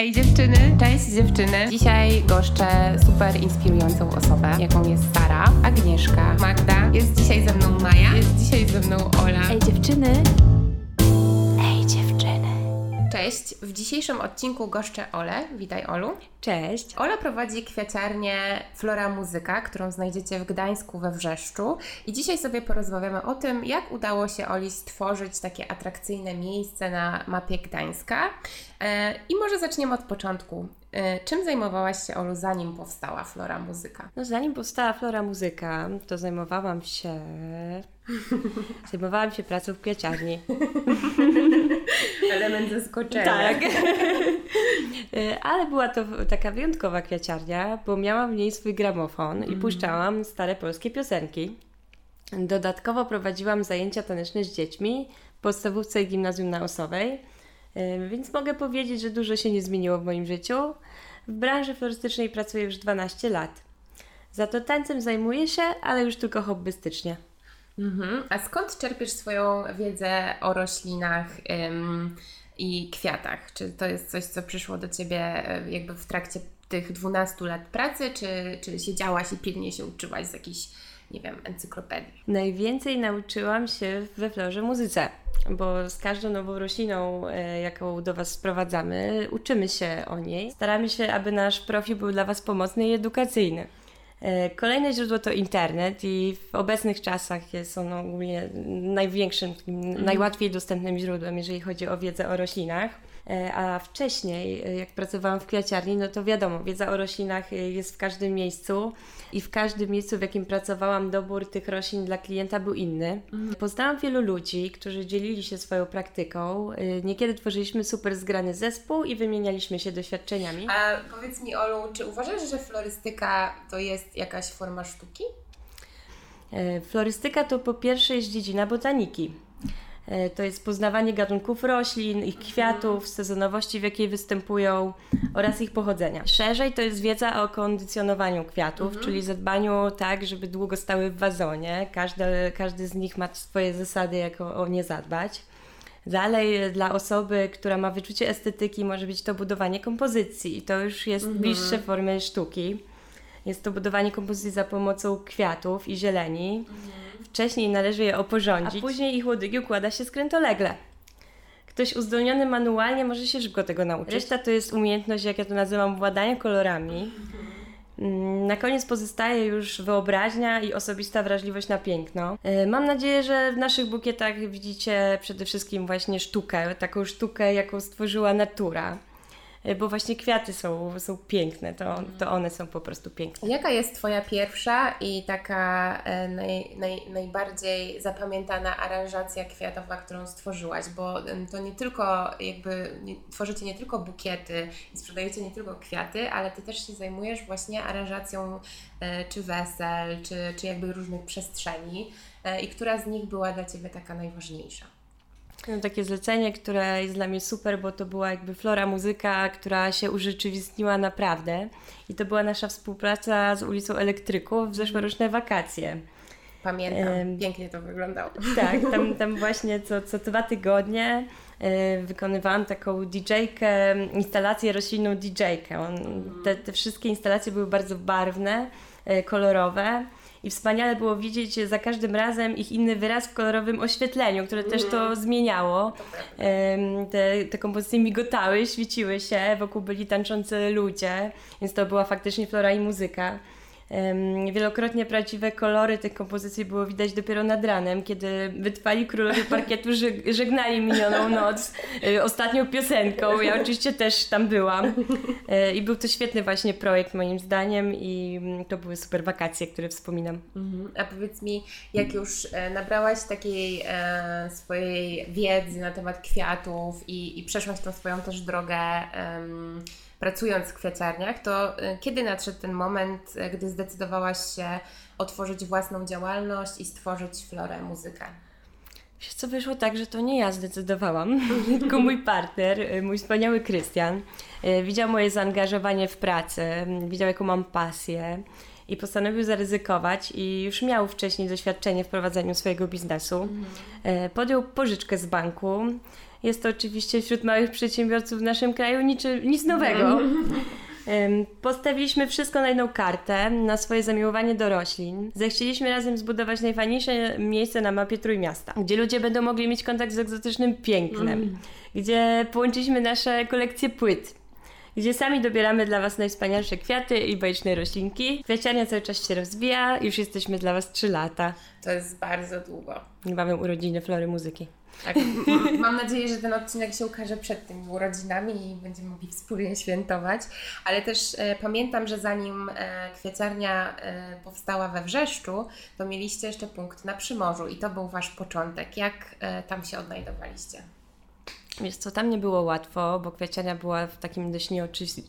Ej dziewczyny, cześć dziewczyny. Dzisiaj goszczę super inspirującą osobę, jaką jest Sara, Agnieszka, Magda. Jest dzisiaj ze mną Maja, jest dzisiaj ze mną Ola. Ej dziewczyny. Cześć, w dzisiejszym odcinku goszczę Olę. Witaj Olu. Cześć. Ola prowadzi kwiaciarnię Flora Muzyka, którą znajdziecie w Gdańsku we Wrzeszczu. I dzisiaj sobie porozmawiamy o tym, jak udało się Oli stworzyć takie atrakcyjne miejsce na mapie Gdańska. E, I może zaczniemy od początku. E, czym zajmowałaś się, Olu, zanim powstała Flora Muzyka? No zanim powstała Flora Muzyka, to zajmowałam się... zajmowałam się pracą w kwiaciarni. Element zaskoczenia. Tak. E, Ale była to taka wyjątkowa kwiaciarnia, bo miałam w niej swój gramofon i puszczałam stare polskie piosenki. Dodatkowo prowadziłam zajęcia taneczne z dziećmi w podstawówce i gimnazjum na Osowej, więc mogę powiedzieć, że dużo się nie zmieniło w moim życiu. W branży florystycznej pracuję już 12 lat. Za to tańcem zajmuję się, ale już tylko hobbystycznie. Mhm. A skąd czerpiesz swoją wiedzę o roślinach ym, i kwiatach? Czy to jest coś, co przyszło do Ciebie jakby w trakcie tych 12 lat pracy, czy, czy siedziałaś i pilnie się uczyłaś z jakichś, nie wiem, encyklopedii? Najwięcej nauczyłam się we florze muzyce, bo z każdą nową rośliną, e, jaką do Was sprowadzamy, uczymy się o niej. Staramy się, aby nasz profil był dla Was pomocny i edukacyjny. E, Kolejne źródło to internet i w obecnych czasach jest on ogólnie największym, takim najłatwiej dostępnym źródłem, jeżeli chodzi o wiedzę o roślinach. E, A wcześniej, e, jak pracowałam w kwiaciarni, no to wiadomo, wiedza o roślinach e, jest w każdym miejscu i w każdym miejscu, w jakim pracowałam, dobór tych roślin dla klienta był inny. Poznałam wielu ludzi, którzy dzielili się swoją praktyką. Niekiedy tworzyliśmy super zgrany zespół i wymienialiśmy się doświadczeniami. A powiedz mi, Olu, czy uważasz, że florystyka to jest jakaś forma sztuki? Florystyka to po pierwsze jest dziedzina botaniki. E, To jest poznawanie gatunków roślin, ich kwiatów, sezonowości, w jakiej występują oraz ich pochodzenia. Szerzej to jest wiedza o kondycjonowaniu kwiatów, czyli zadbaniu tak, żeby długo stały w wazonie. Każdy, każdy z nich ma swoje zasady, jak o, o nie zadbać. Dalej e, dla osoby, która ma wyczucie estetyki, może być to budowanie kompozycji. I to już jest bliższe formy sztuki. Jest to budowanie kompozycji za pomocą kwiatów i zieleni. Wcześniej należy je oporządzić, a później ich łodygi układa się skrętolegle. Ktoś uzdolniony manualnie może się szybko tego nauczyć. Reszta to jest umiejętność, jak ja to nazywam, władania kolorami. Mm, Na koniec pozostaje już wyobraźnia i osobista wrażliwość na piękno. E, Mam nadzieję, że w naszych bukietach widzicie przede wszystkim właśnie sztukę, taką sztukę, jaką stworzyła natura. E, Bo właśnie kwiaty są, są piękne, to, to one są po prostu piękne. Jaka jest Twoja pierwsza i taka e, naj, naj, najbardziej zapamiętana aranżacja kwiatowa, którą stworzyłaś? Bo to nie tylko jakby, tworzycie nie tylko bukiety i sprzedajecie nie tylko kwiaty, ale Ty też się zajmujesz właśnie aranżacją e, czy wesel, czy, czy jakby różnych przestrzeni. I która z nich była dla Ciebie taka najważniejsza? No, takie zlecenie, które jest dla mnie super, bo to była jakby flora muzyka, która się urzeczywistniła naprawdę. I to była nasza współpraca z ulicą Elektryków w zeszłoroczne wakacje. Pamiętam, pięknie to wyglądało. Tak, tam, tam właśnie co, co dwa tygodnie wykonywałam taką DJ-kę, instalację roślinną DJ-kę. Te, te wszystkie instalacje były bardzo barwne, e, kolorowe. I wspaniale było widzieć za każdym razem ich inny wyraz w kolorowym oświetleniu, które też to zmieniało. Em, Te, te kompozycje migotały, świeciły się, wokół byli tańczący ludzie, więc to była faktycznie flora i muzyka. Wielokrotnie prawdziwe kolory tych kompozycji było widać dopiero nad ranem, kiedy wytrwali królowie parkietu żeg- żegnali minioną noc y, ostatnią piosenką. Ja oczywiście też tam byłam. Y, I był to świetny właśnie projekt moim zdaniem i mm, to były super wakacje, które wspominam. Mhm. A powiedz mi, jak już e, nabrałaś takiej e, swojej wiedzy na temat kwiatów i, i przeszłaś tą swoją też drogę pracując w kwiaciarniach, to e, kiedy nadszedł ten moment, e, gdy zdecydowałaś się otworzyć własną działalność i stworzyć florę muzykę? Wiesz co, wyszło tak, że to nie ja zdecydowałam, tylko mój partner, y, mój wspaniały Krystian. y, Widział moje zaangażowanie w pracę, y, widział jaką mam pasję i postanowił zaryzykować i już miał wcześniej doświadczenie w prowadzeniu swojego biznesu. Y, Podjął pożyczkę z banku Jest to oczywiście wśród małych przedsiębiorców w naszym kraju nic, nic nowego. Postawiliśmy wszystko na jedną kartę, na swoje zamiłowanie do roślin. Zechcieliśmy razem zbudować najfajniejsze miejsce na mapie Trójmiasta, gdzie ludzie będą mogli mieć kontakt z egzotycznym pięknem, mm. gdzie połączyliśmy nasze kolekcje płyt, gdzie sami dobieramy dla Was najwspanialsze kwiaty i bajeczne roślinki. Kwiaciarnia cały czas się rozwija, już jesteśmy dla Was 3 lata. To jest bardzo długo. Niebawem urodziny Flory Muzyki. Tak, mam nadzieję, że ten odcinek się ukaże przed tymi urodzinami i będziemy mogli wspólnie świętować. Ale też e, pamiętam, że zanim e, kwieciarnia e, powstała we Wrzeszczu, to mieliście jeszcze punkt na Przymorzu i to był Wasz początek. Jak e, tam się odnajdowaliście? Wiesz co, tam nie było łatwo, bo kwiaciarnia była w takim dość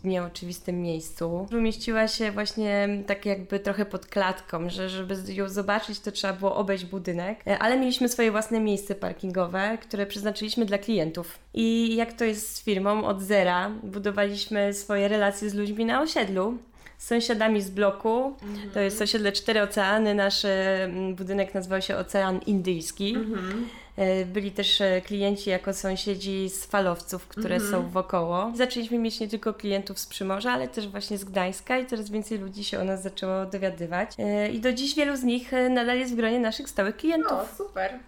nieoczywistym miejscu. Umieściła się właśnie tak jakby trochę pod klatką, że żeby ją zobaczyć, to trzeba było obejść budynek, e, ale mieliśmy swoje własne miejsce parkingowe, które przeznaczyliśmy dla klientów. I jak to jest z firmą, od zera budowaliśmy swoje relacje z ludźmi na osiedlu z sąsiadami z bloku. To jest osiedle Cztery Oceany. Nasz mm, budynek nazywał się Ocean Indyjski. Mhm. E, byli też e, klienci jako sąsiedzi z falowców, które mhm. są wokoło. Zaczęliśmy mieć nie tylko klientów z Przymorza, ale też właśnie z Gdańska i coraz więcej ludzi się o nas zaczęło dowiadywać. E, I do dziś wielu z nich nadal jest w gronie naszych stałych klientów. O, super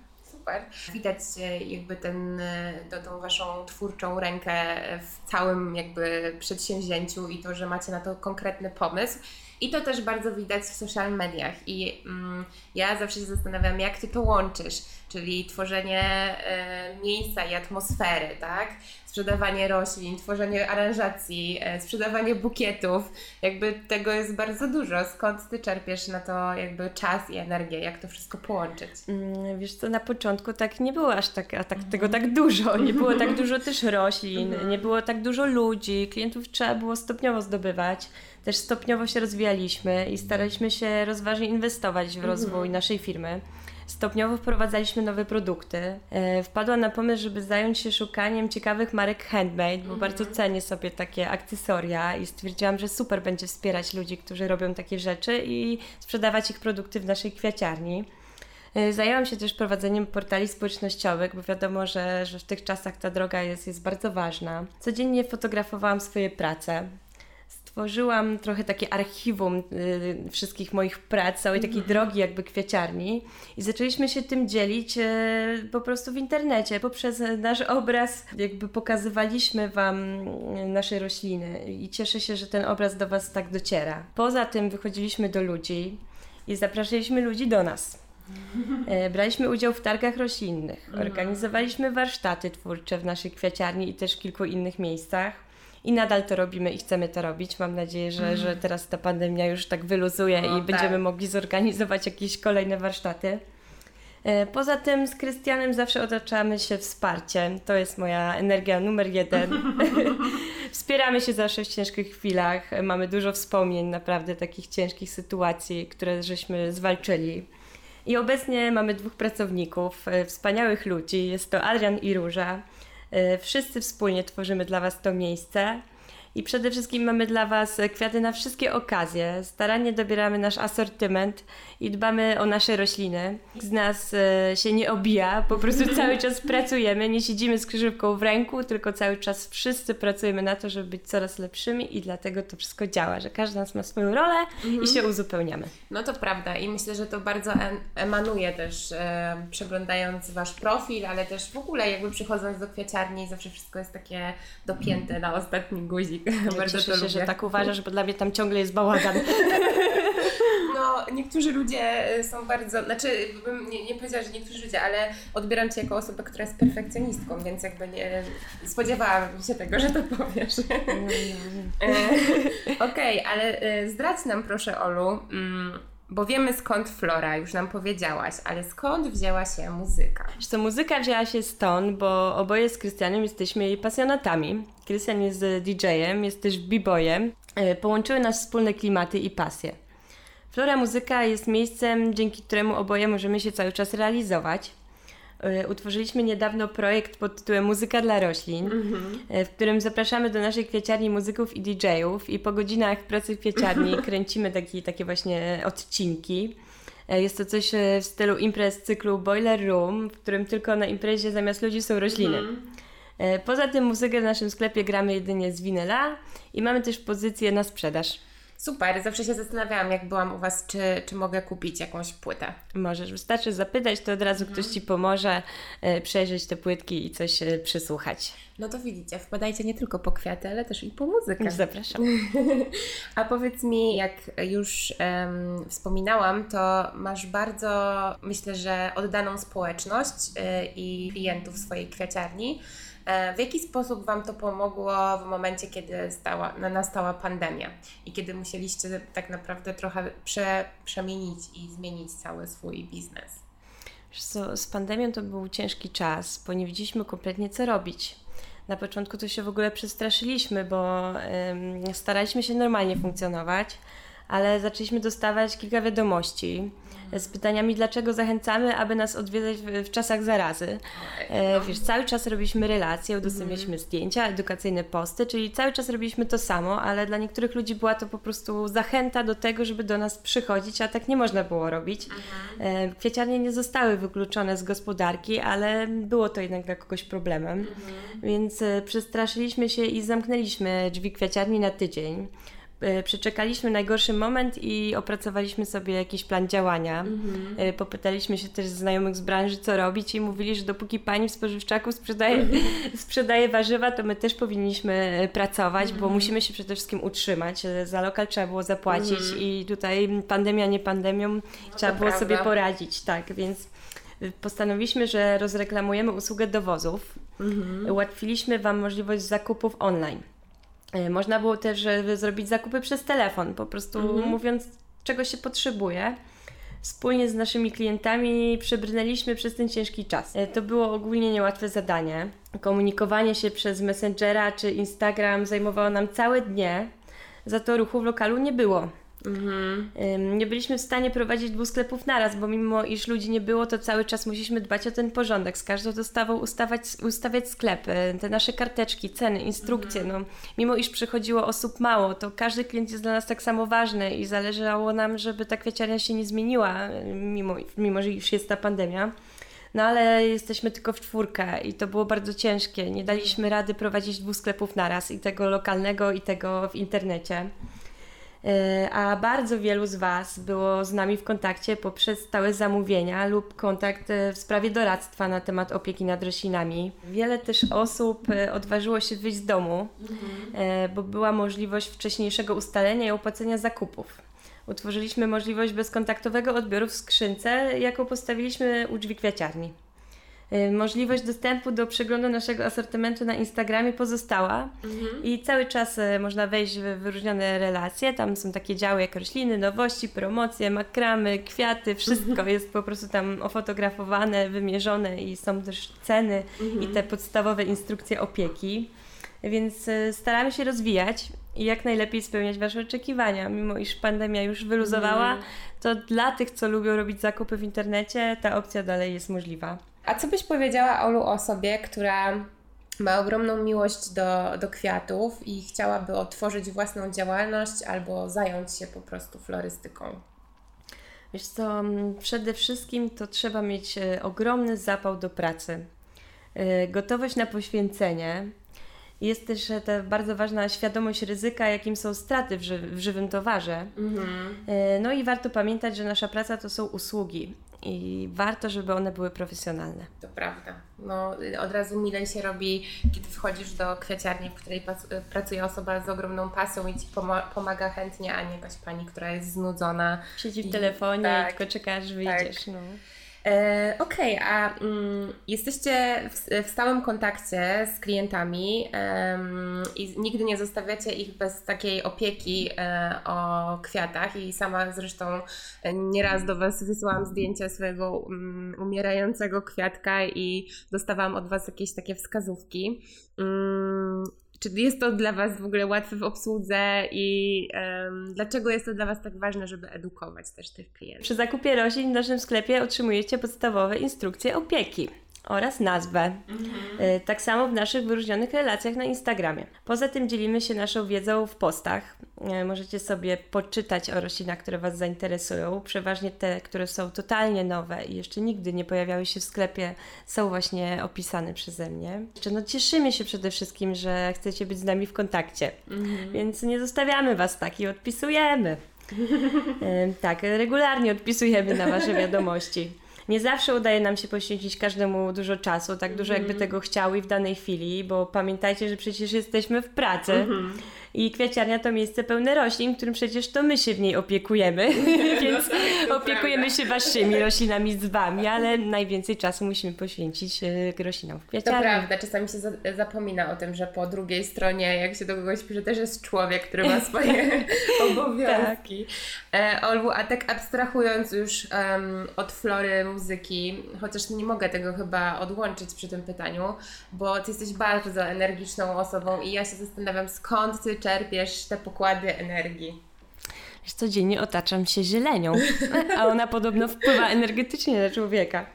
super. Widać jakby ten, tą Waszą twórczą rękę w całym jakby przedsięwzięciu i to, że macie na to konkretny pomysł. I to też bardzo widać w social mediach. I mm, ja zawsze się zastanawiam, jak Ty to łączysz, czyli tworzenie e, miejsca i atmosfery, tak? Sprzedawanie roślin, tworzenie aranżacji, e, sprzedawanie bukietów. Jakby tego jest bardzo dużo. Skąd Ty czerpiesz na to jakby czas i energię? Jak to wszystko połączyć? Mm, wiesz co, na początku tak nie było aż tak, a tak mhm. tego tak dużo. Nie było tak dużo też roślin, mhm. nie było tak dużo ludzi. Klientów trzeba było stopniowo zdobywać też stopniowo się rozwijaliśmy i staraliśmy się rozważnie inwestować w rozwój mhm. naszej firmy. Stopniowo wprowadzaliśmy nowe produkty. E, wpadłam na pomysł, żeby zająć się szukaniem ciekawych marek handmade, bo mhm. bardzo cenię sobie takie akcesoria i stwierdziłam, że super będzie wspierać ludzi, którzy robią takie rzeczy i sprzedawać ich produkty w naszej kwiaciarni. E, zajęłam się też prowadzeniem portali społecznościowych, bo wiadomo, że, że w tych czasach ta droga jest, jest bardzo ważna. Codziennie fotografowałam swoje prace stworzyłam trochę takie archiwum y, wszystkich moich prac, całej takiej mhm. drogi jakby kwiaciarni i zaczęliśmy się tym dzielić y, po prostu w internecie. Poprzez nasz obraz jakby pokazywaliśmy Wam y, nasze rośliny i cieszę się, że ten obraz do Was tak dociera. Poza tym wychodziliśmy do ludzi i zapraszaliśmy ludzi do nas. E, braliśmy udział w targach roślinnych, mhm. organizowaliśmy warsztaty twórcze w naszej kwiaciarni i też w kilku innych miejscach i nadal to robimy i chcemy to robić. Mam nadzieję, że, mm. że teraz ta pandemia już tak wyluzuje no, i tak. będziemy mogli zorganizować jakieś kolejne warsztaty. E, poza tym z Krystianem zawsze otaczamy się wsparciem. To jest moja energia numer jeden. Wspieramy się zawsze w ciężkich chwilach. Mamy dużo wspomnień naprawdę takich ciężkich sytuacji, które żeśmy zwalczyli. I obecnie mamy dwóch pracowników, e, wspaniałych ludzi. Jest to Adrian i Róża. E, wszyscy wspólnie tworzymy dla Was to miejsce. I przede wszystkim mamy dla Was kwiaty na wszystkie okazje. Starannie dobieramy nasz asortyment i dbamy o nasze rośliny. Z nas e, się nie obija, po prostu cały czas pracujemy, nie siedzimy z krzyżówką w ręku, tylko cały czas wszyscy pracujemy na to, żeby być coraz lepszymi i dlatego to wszystko działa, że każdy z nas ma swoją rolę mhm. i się uzupełniamy. No to prawda i myślę, że to bardzo emanuje też e, przeglądając Wasz profil, ale też w ogóle jakby przychodząc do kwiaciarni zawsze wszystko jest takie dopięte na ostatni guzik Bardzo cieszę to się, lubię. że tak uważasz, bo dla mnie tam ciągle jest bałagan. No, niektórzy ludzie są bardzo, znaczy bym nie, nie powiedziała, że niektórzy ludzie, ale odbieram Cię jako osobę, która jest perfekcjonistką, więc jakby nie spodziewałabym się tego, że to powiesz. Okej, okay, ale e, zdradź nam proszę Olu, mm, bo wiemy skąd Flora, już nam powiedziałaś, ale skąd wzięła się muzyka? Co, muzyka wzięła się stąd, bo oboje z Krystianem jesteśmy jej pasjonatami. Krystian jest DJ-em, jest też b-boyem. E, połączyły nas wspólne klimaty i pasje. Flora Muzyka jest miejscem, dzięki któremu oboje możemy się cały czas realizować. E, utworzyliśmy niedawno projekt pod tytułem Muzyka dla roślin, mm-hmm. w którym zapraszamy do naszej kwieciarni muzyków i DJ-ów i po godzinach pracy w kwieciarni kręcimy taki, takie właśnie odcinki. E, jest to coś w stylu imprez cyklu Boiler Room, w którym tylko na imprezie zamiast ludzi są rośliny. Mm-hmm. E, poza tym muzykę w naszym sklepie gramy jedynie z winyla i mamy też pozycję na sprzedaż. Super, zawsze się zastanawiałam, jak byłam u Was, czy, czy mogę kupić jakąś płytę. Możesz, wystarczy zapytać, to od razu ktoś Ci pomoże e, przejrzeć te płytki i coś e, przysłuchać. No to widzicie, wpadajcie nie tylko po kwiaty, ale też i po muzykę. Zapraszam. A powiedz mi, jak już um, wspominałam, to masz bardzo, myślę, że oddaną społeczność y, i klientów swojej kwiaciarni. E, w jaki sposób Wam to pomogło w momencie, kiedy stała, nastała pandemia i kiedy musieliście tak naprawdę trochę prze, przemienić i zmienić cały swój biznes? Co, z pandemią to był ciężki czas, bo nie wiedzieliśmy kompletnie co robić. Na początku to się w ogóle przestraszyliśmy, bo ym, staraliśmy się normalnie funkcjonować, ale zaczęliśmy dostawać kilka wiadomości z pytaniami, dlaczego zachęcamy, aby nas odwiedzać w, w czasach zarazy. E, wiesz, cały czas robiliśmy relacje, udostępnialiśmy zdjęcia, edukacyjne posty, czyli cały czas robiliśmy to samo, ale dla niektórych ludzi była to po prostu zachęta do tego, żeby do nas przychodzić, a tak nie można było robić. E, kwieciarnie nie zostały wykluczone z gospodarki, ale było to jednak dla kogoś problemem, więc e, przestraszyliśmy się i zamknęliśmy drzwi kwieciarni na tydzień. E, przeczekaliśmy najgorszy moment i opracowaliśmy sobie jakiś plan działania. Mhm. Popytaliśmy się też znajomych z branży, co robić i mówili, że dopóki pani w spożywczaku sprzedaje, sprzedaje warzywa, to my też powinniśmy e, pracować, mhm. bo musimy się przede wszystkim utrzymać. Za lokal trzeba było zapłacić mhm. i tutaj pandemia nie pandemią, no trzeba było prawda. sobie poradzić, tak, więc postanowiliśmy, że rozreklamujemy usługę dowozów. Mhm. Ułatwiliśmy Wam możliwość zakupów online. E, można było też zrobić zakupy przez telefon, po prostu mhm. mówiąc, czego się potrzebuje. Wspólnie z naszymi klientami przebrnęliśmy przez ten ciężki czas. E, to było ogólnie niełatwe zadanie. Komunikowanie się przez Messengera czy Instagram zajmowało nam całe dnie, za to ruchu w lokalu nie było. Mhm. Nie byliśmy w stanie prowadzić dwóch sklepów naraz, bo mimo iż ludzi nie było, to cały czas musieliśmy dbać o ten porządek. Z każdą dostawą ustawać, ustawiać sklepy, te nasze karteczki, ceny, instrukcje. Mhm. No, mimo iż przychodziło osób mało, to każdy klient jest dla nas tak samo ważny i zależało nam, żeby ta kwieciarnia się nie zmieniła, mimo, mimo że już jest ta pandemia. No ale jesteśmy tylko w czwórkę i to było bardzo ciężkie. Nie daliśmy rady prowadzić dwóch sklepów naraz i tego lokalnego i tego w internecie. E, a bardzo wielu z Was było z nami w kontakcie poprzez stałe zamówienia lub kontakt e, w sprawie doradztwa na temat opieki nad roślinami. Wiele też osób e, odważyło się wyjść z domu, mhm. bo była możliwość wcześniejszego ustalenia i opłacenia zakupów. Utworzyliśmy możliwość bezkontaktowego odbioru w skrzynce, jaką postawiliśmy u drzwi kwiaciarni. Y, możliwość dostępu do przeglądu naszego asortymentu na Instagramie pozostała mhm. i cały czas y, można wejść w wyróżnione relacje. Tam są takie działy jak rośliny, nowości, promocje, makramy, kwiaty, wszystko mhm. jest po prostu tam ofotografowane, wymierzone i są też ceny mhm. i te podstawowe instrukcje opieki. Więc y, staramy się rozwijać i jak najlepiej spełniać Wasze oczekiwania. Mimo iż pandemia już wyluzowała, mhm. to dla tych, co lubią robić zakupy w internecie, ta opcja dalej jest możliwa. A co byś powiedziała, Olu, o osobie, która ma ogromną miłość do, do kwiatów i chciałaby otworzyć własną działalność albo zająć się po prostu florystyką? Wiesz co, przede wszystkim to trzeba mieć e, ogromny zapał do pracy, e, gotowość na poświęcenie. Jest też e, ta bardzo ważna świadomość ryzyka, jakim są straty w, ży w żywym towarze. Mhm. No i warto pamiętać, że nasza praca to są usługi i warto, żeby one były profesjonalne. To prawda. No, od razu milej się robi, kiedy wchodzisz do kwiaciarni, w której pracuje osoba z ogromną pasją i ci pomaga chętnie, a nie jakaś pani, która jest znudzona. Siedzi w telefonie tak, i tylko czekasz, wyjdziesz. Tak. No. E, Okej, okay, a mm, jesteście w, w, stałym kontakcie z klientami i nigdy nie zostawiacie ich bez takiej opieki e, o kwiatach i sama zresztą nieraz do Was wysyłałam zdjęcia swojego um, umierającego kwiatka i dostawałam od Was jakieś takie wskazówki. Um, czy jest to dla Was w ogóle łatwe w obsłudze i um, dlaczego jest to dla Was tak ważne, żeby edukować też tych klientów? Przy zakupie roślin w naszym sklepie otrzymujecie podstawowe instrukcje opieki. Oraz nazwę. Mhm. Tak samo w naszych wyróżnionych relacjach na Instagramie. Poza tym dzielimy się naszą wiedzą w postach. E, możecie sobie poczytać o roślinach, które Was zainteresują. Przeważnie te, które są totalnie nowe i jeszcze nigdy nie pojawiały się w sklepie, są właśnie opisane przeze mnie. No, cieszymy się przede wszystkim, że chcecie być z nami w kontakcie, mhm. więc nie zostawiamy Was tak i odpisujemy. tak, regularnie odpisujemy na Wasze wiadomości. Nie zawsze udaje nam się poświęcić każdemu dużo czasu, tak dużo jakby mhm. tego chciał i w danej chwili, bo pamiętajcie, że przecież jesteśmy w pracy. Mhm. I kwiaciarnia to miejsce pełne roślin, którym przecież to my się w niej opiekujemy, więc opiekujemy się waszymi roślinami z wami, ale najwięcej czasu musimy poświęcić e, roślinom w kwiaciarni. To prawda, czasami się zapomina o tym, że po drugiej stronie, jak się do kogoś pisze, też jest człowiek, który ma swoje obowiązki. Tak. Olwu, a tak abstrahując już um, od flory muzyki, chociaż nie mogę tego chyba odłączyć przy tym pytaniu, bo ty jesteś bardzo energiczną osobą i ja się zastanawiam, skąd ty czerpiesz te pokłady energii? Wiesz, codziennie otaczam się zielenią, a ona podobno wpływa energetycznie na człowieka.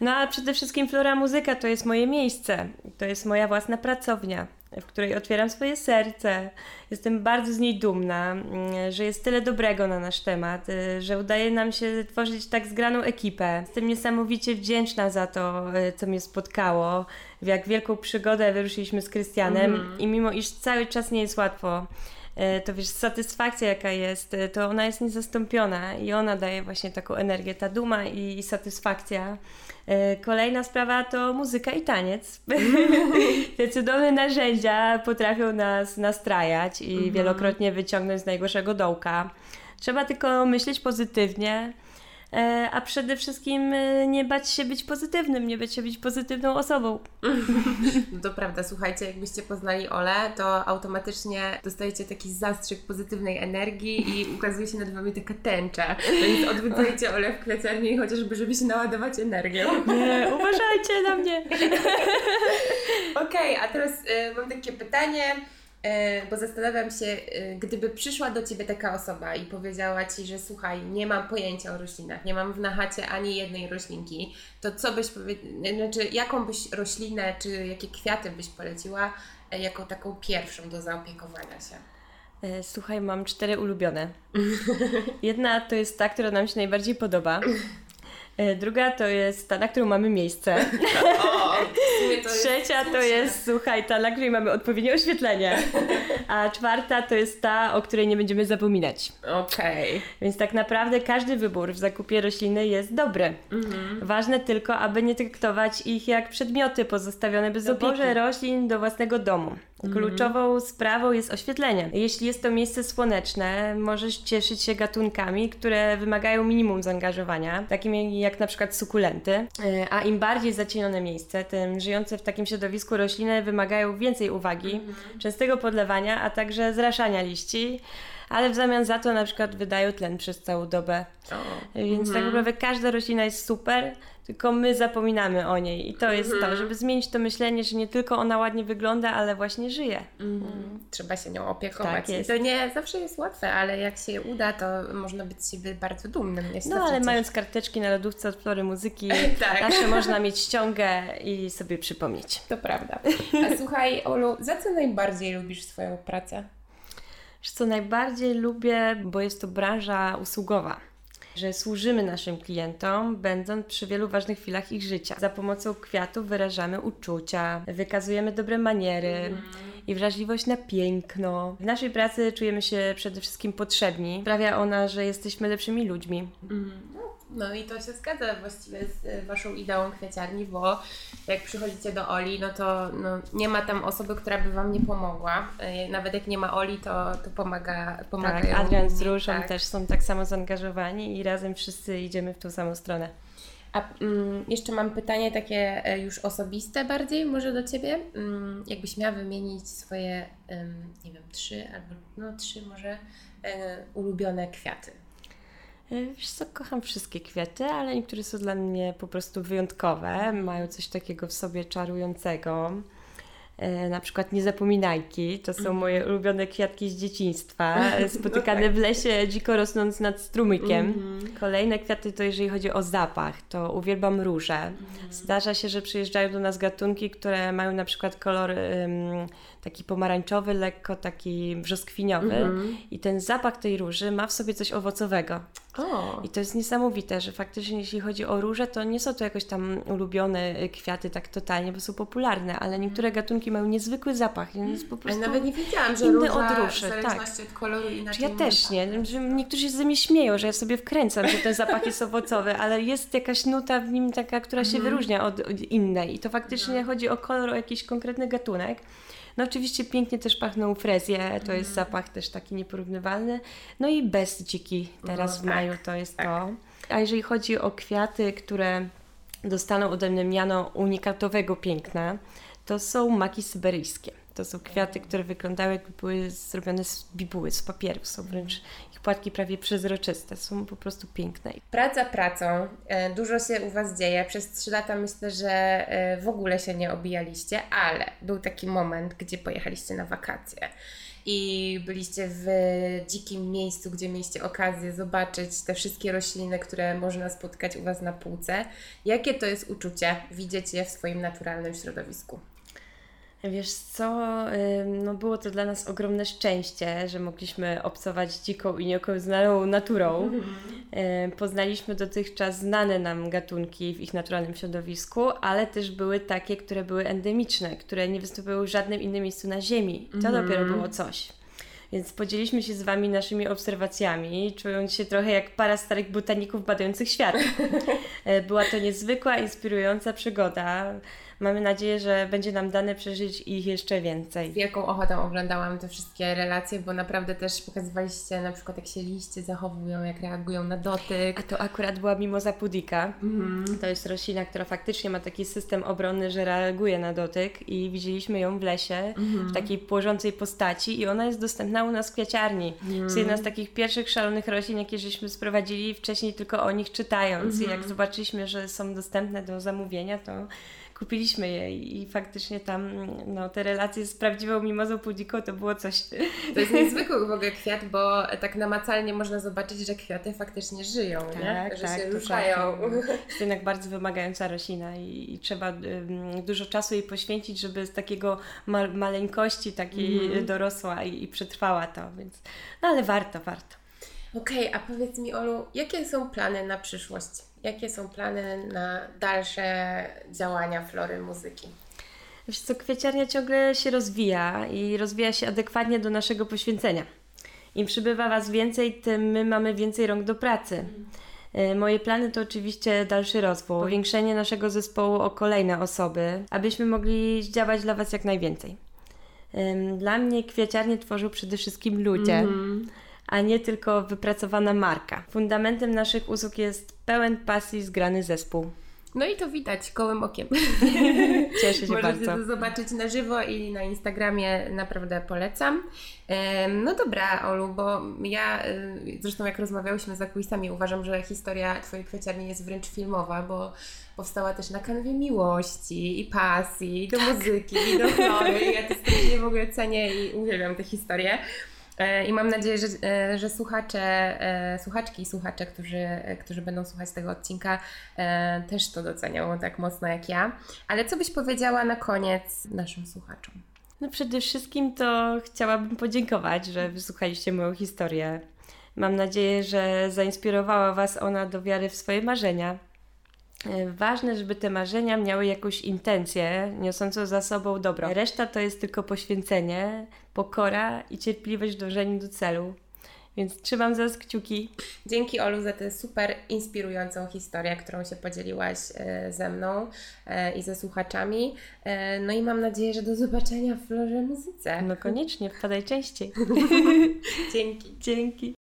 No a przede wszystkim Flora Muzyka to jest moje miejsce, to jest moja własna pracownia, w której otwieram swoje serce. Jestem bardzo z niej dumna, mm, że jest tyle dobrego na nasz temat, y, że udaje nam się tworzyć tak zgraną ekipę. Jestem niesamowicie wdzięczna za to, y, co mnie spotkało, w jak wielką przygodę wyruszyliśmy z Krystianem mm. i mimo iż cały czas nie jest łatwo, to wiesz, satysfakcja jaka jest, to ona jest niezastąpiona i ona daje właśnie taką energię, ta duma i satysfakcja. E, kolejna sprawa to muzyka i taniec. Te cudowne narzędzia potrafią nas nastrajać i mhm. wielokrotnie wyciągnąć z najgorszego dołka. Trzeba tylko myśleć pozytywnie, E, a przede wszystkim e, nie bać się być pozytywnym, nie bać się być pozytywną osobą. No to prawda, słuchajcie, jakbyście poznali Olę, to automatycznie dostajecie taki zastrzyk pozytywnej energii i ukazuje się nad Wami taka tęcza. Więc odwiedzajcie Olę w kwiaciarni chociażby, żeby się naładować energią. Nie, uważajcie na mnie. Okej, okay, a teraz y, mam takie pytanie. E, bo zastanawiam się, e, gdyby przyszła do Ciebie taka osoba i powiedziała Ci, że słuchaj, nie mam pojęcia o roślinach, nie mam w nachacie ani jednej roślinki, to co byś powiedziała, znaczy jaką byś roślinę, czy jakie kwiaty byś poleciła e, jako taką pierwszą do zaopiekowania się? Słuchaj, mam cztery ulubione. Jedna to jest ta, która nam się najbardziej podoba. Druga to jest ta, na którą mamy miejsce. O, to Trzecia to jest, słuchaj, ta, na której mamy odpowiednie oświetlenie. A czwarta to jest ta, o której nie będziemy zapominać. Okej. Okay. Więc tak naprawdę każdy wybór w zakupie rośliny jest dobry. Mhm. Ważne tylko, aby nie traktować ich jak przedmioty pozostawione bez opieki roślin do własnego domu. Mhm. Kluczową sprawą jest oświetlenie. Jeśli jest to miejsce słoneczne, możesz cieszyć się gatunkami, które wymagają minimum zaangażowania, takimi jak na przykład sukulenty. E, a im bardziej zacienione miejsce, tym żyjące w takim środowisku rośliny wymagają więcej uwagi, mhm. częstego podlewania, a także zraszania liści ale w zamian za to na przykład wydają tlen przez całą dobę. O. Więc tak mhm. tak naprawdę każda roślina jest super, tylko my zapominamy o niej i to jest mhm. to, żeby zmienić to myślenie, że nie tylko ona ładnie wygląda, ale właśnie żyje. Mhm. Trzeba się nią opiekować. Tak jest. I to nie zawsze jest łatwe, ale jak się uda, to można być z siebie bardzo dumnym. no ale coś... mając karteczki na lodówce od Flory Muzyki, tak. zawsze można mieć ściągę i sobie przypomnieć. To prawda. A słuchaj, Olu, za co najbardziej lubisz swoją pracę? Co najbardziej lubię, bo jest to branża usługowa że służymy naszym klientom, będąc przy wielu ważnych chwilach ich życia. Za pomocą kwiatów wyrażamy uczucia, wykazujemy dobre maniery mm. i wrażliwość na piękno. W naszej pracy czujemy się przede wszystkim potrzebni. Sprawia ona, że jesteśmy lepszymi ludźmi. Mm. No i to się zgadza właściwie z e, Waszą ideą kwiaciarni, bo jak przychodzicie do Oli, no to no, nie ma tam osoby, która by Wam nie pomogła. E, nawet jak nie ma Oli, to, to pomaga, pomagają. Tak, Adrian z Różą tak. też są tak samo zaangażowani i razem wszyscy idziemy w tą samą stronę. A mm, jeszcze mam pytanie takie e, już osobiste bardziej może do Ciebie. Mm, jakbyś miała wymienić swoje, nie wiem, trzy albo no trzy może ulubione kwiaty. E, wiesz co, kocham wszystkie kwiaty, ale niektóre są dla mnie po prostu wyjątkowe, mają coś takiego w sobie czarującego. E, na przykład niezapominajki, to są mhm. moje ulubione kwiatki z dzieciństwa, spotykane no tak. w lesie, dziko rosnąc nad strumykiem. Mhm. Kolejne kwiaty to jeżeli chodzi o zapach, to uwielbiam róże. Mhm. Zdarza się, że przyjeżdżają do nas gatunki, które mają na przykład kolor um, taki pomarańczowy, lekko taki brzoskwiniowy mm-hmm. i ten zapach tej róży ma w sobie coś owocowego. I to jest niesamowite, że faktycznie jeśli chodzi o róże, to nie są to jakoś tam ulubione y, kwiaty tak totalnie, bo są popularne, ale niektóre gatunki mają niezwykły zapach. Jest po prostu ale nawet nie wiedziałam, że róża od róży, w tak. zależności tak. od koloru inaczej Ja też nie. Niektórzy się ze mnie śmieją, że ja sobie wkręcam, że ten zapach jest owocowy, ale jest jakaś nuta w nim taka, która się mm-hmm. wyróżnia od, od, innej. I to faktycznie no. chodzi o kolor, o jakiś konkretny gatunek. No oczywiście pięknie też pachną frezje, to jest mhm. zapach też taki nieporównywalny. No i bez dziki teraz no, w maju tak, to jest tak. to. A jeżeli chodzi o kwiaty, które dostaną ode mnie miano unikatowego piękna, to są maki syberyjskie. To są kwiaty, które wyglądały jakby były zrobione z bibuły, z papieru. Są wręcz ich płatki prawie przezroczyste. Są po prostu piękne. Praca pracą. E, dużo się u Was dzieje. Przez trzy lata myślę, że e, w ogóle się nie obijaliście, ale był taki moment, gdzie pojechaliście na wakacje i byliście w dzikim miejscu, gdzie mieliście okazję zobaczyć te wszystkie rośliny, które można spotkać u Was na półce. Jakie to jest uczucie widzieć je w swoim naturalnym środowisku? Wiesz co, no było to dla nas ogromne szczęście, że mogliśmy obcować dziką i nieokiełznaną naturą. Poznaliśmy dotychczas znane nam gatunki w ich naturalnym środowisku, ale też były takie, które były endemiczne, które nie występują w żadnym innym miejscu na Ziemi. To mhm. dopiero było coś. Więc podzieliliśmy się z Wami naszymi obserwacjami, czując się trochę jak para starych botaników badających świat. Była to niezwykła, inspirująca przygoda. Mamy nadzieję, że będzie nam dane przeżyć ich jeszcze więcej. Z wielką ochotą oglądałam te wszystkie relacje, bo naprawdę też pokazywaliście na przykład jak się liście zachowują, jak reagują na dotyk. A to akurat była mimoza pudika. Mm. To jest roślina, która faktycznie ma taki system obronny, że reaguje na dotyk i widzieliśmy ją w lesie mm. w takiej płożącej postaci i ona jest dostępna u nas w kwiaciarni. Mm. To jest jedna z takich pierwszych szalonych roślin, jakie żeśmy sprowadzili wcześniej tylko o nich czytając i jak mhm. zobaczyliśmy, że są dostępne do zamówienia, to kupiliśmy je i faktycznie tam no, te relacje z prawdziwą mimozą pudziką to było coś. To jest niezwykły w ogóle kwiat, bo tak namacalnie można zobaczyć, że kwiaty faktycznie żyją, tak, nie? że tak, się ruszają. Jest jednak bardzo wymagająca roślina i, i trzeba um, dużo czasu jej poświęcić, żeby z takiego ma maleńkości takiej mm. dorosła i, i przetrwała to, więc no ale warto, warto. Okej, okay, a powiedz mi Olu, jakie są plany na przyszłość? Jakie są plany na dalsze działania Flory Muzyki? Wiesz co, kwieciarnia ciągle się rozwija i rozwija się adekwatnie do naszego poświęcenia. Im przybywa Was więcej, tym my mamy więcej rąk do pracy. Mhm. Moje plany to oczywiście dalszy rozwój, powiększenie naszego zespołu o kolejne osoby, abyśmy mogli działać dla Was jak najwięcej. Dla mnie kwieciarnię tworzył przede wszystkim ludzie. Mm -hmm a nie tylko wypracowana marka. Fundamentem naszych usług jest pełen pasji zgrany zespół. No i to widać gołym okiem. Cieszę się Możecie bardzo. Możecie to zobaczyć na żywo i na Instagramie naprawdę polecam. No dobra, Olu, bo ja y, zresztą jak rozmawiałyśmy za kulisami, uważam, że historia Twojej kwieciarni jest wręcz filmowa, bo powstała też na kanwie miłości i pasji, do tak. muzyki, i do chlory. Ja to strasznie w ogóle cenię i uwielbiam tę historię. E, I mam nadzieję, że, e, że słuchacze, e, słuchaczki i słuchacze, którzy, którzy będą słuchać tego odcinka, też to docenią tak mocno jak ja. Ale co byś powiedziała na koniec naszym słuchaczom? No przede wszystkim to chciałabym podziękować, że wysłuchaliście moją historię. Mam nadzieję, że zainspirowała Was ona do wiary w swoje marzenia ważne, żeby te marzenia miały jakąś intencję, niosącą za sobą dobro. Reszta to jest tylko poświęcenie, pokora i cierpliwość w dążeniu do celu. Więc trzymam za kciuki. Dzięki Olu za tę super inspirującą historię, którą się podzieliłaś e, ze mną e, i ze słuchaczami. No i mam nadzieję, że do zobaczenia w Florze Muzyce. No koniecznie, wpadaj częściej. Dzięki. Dzięki.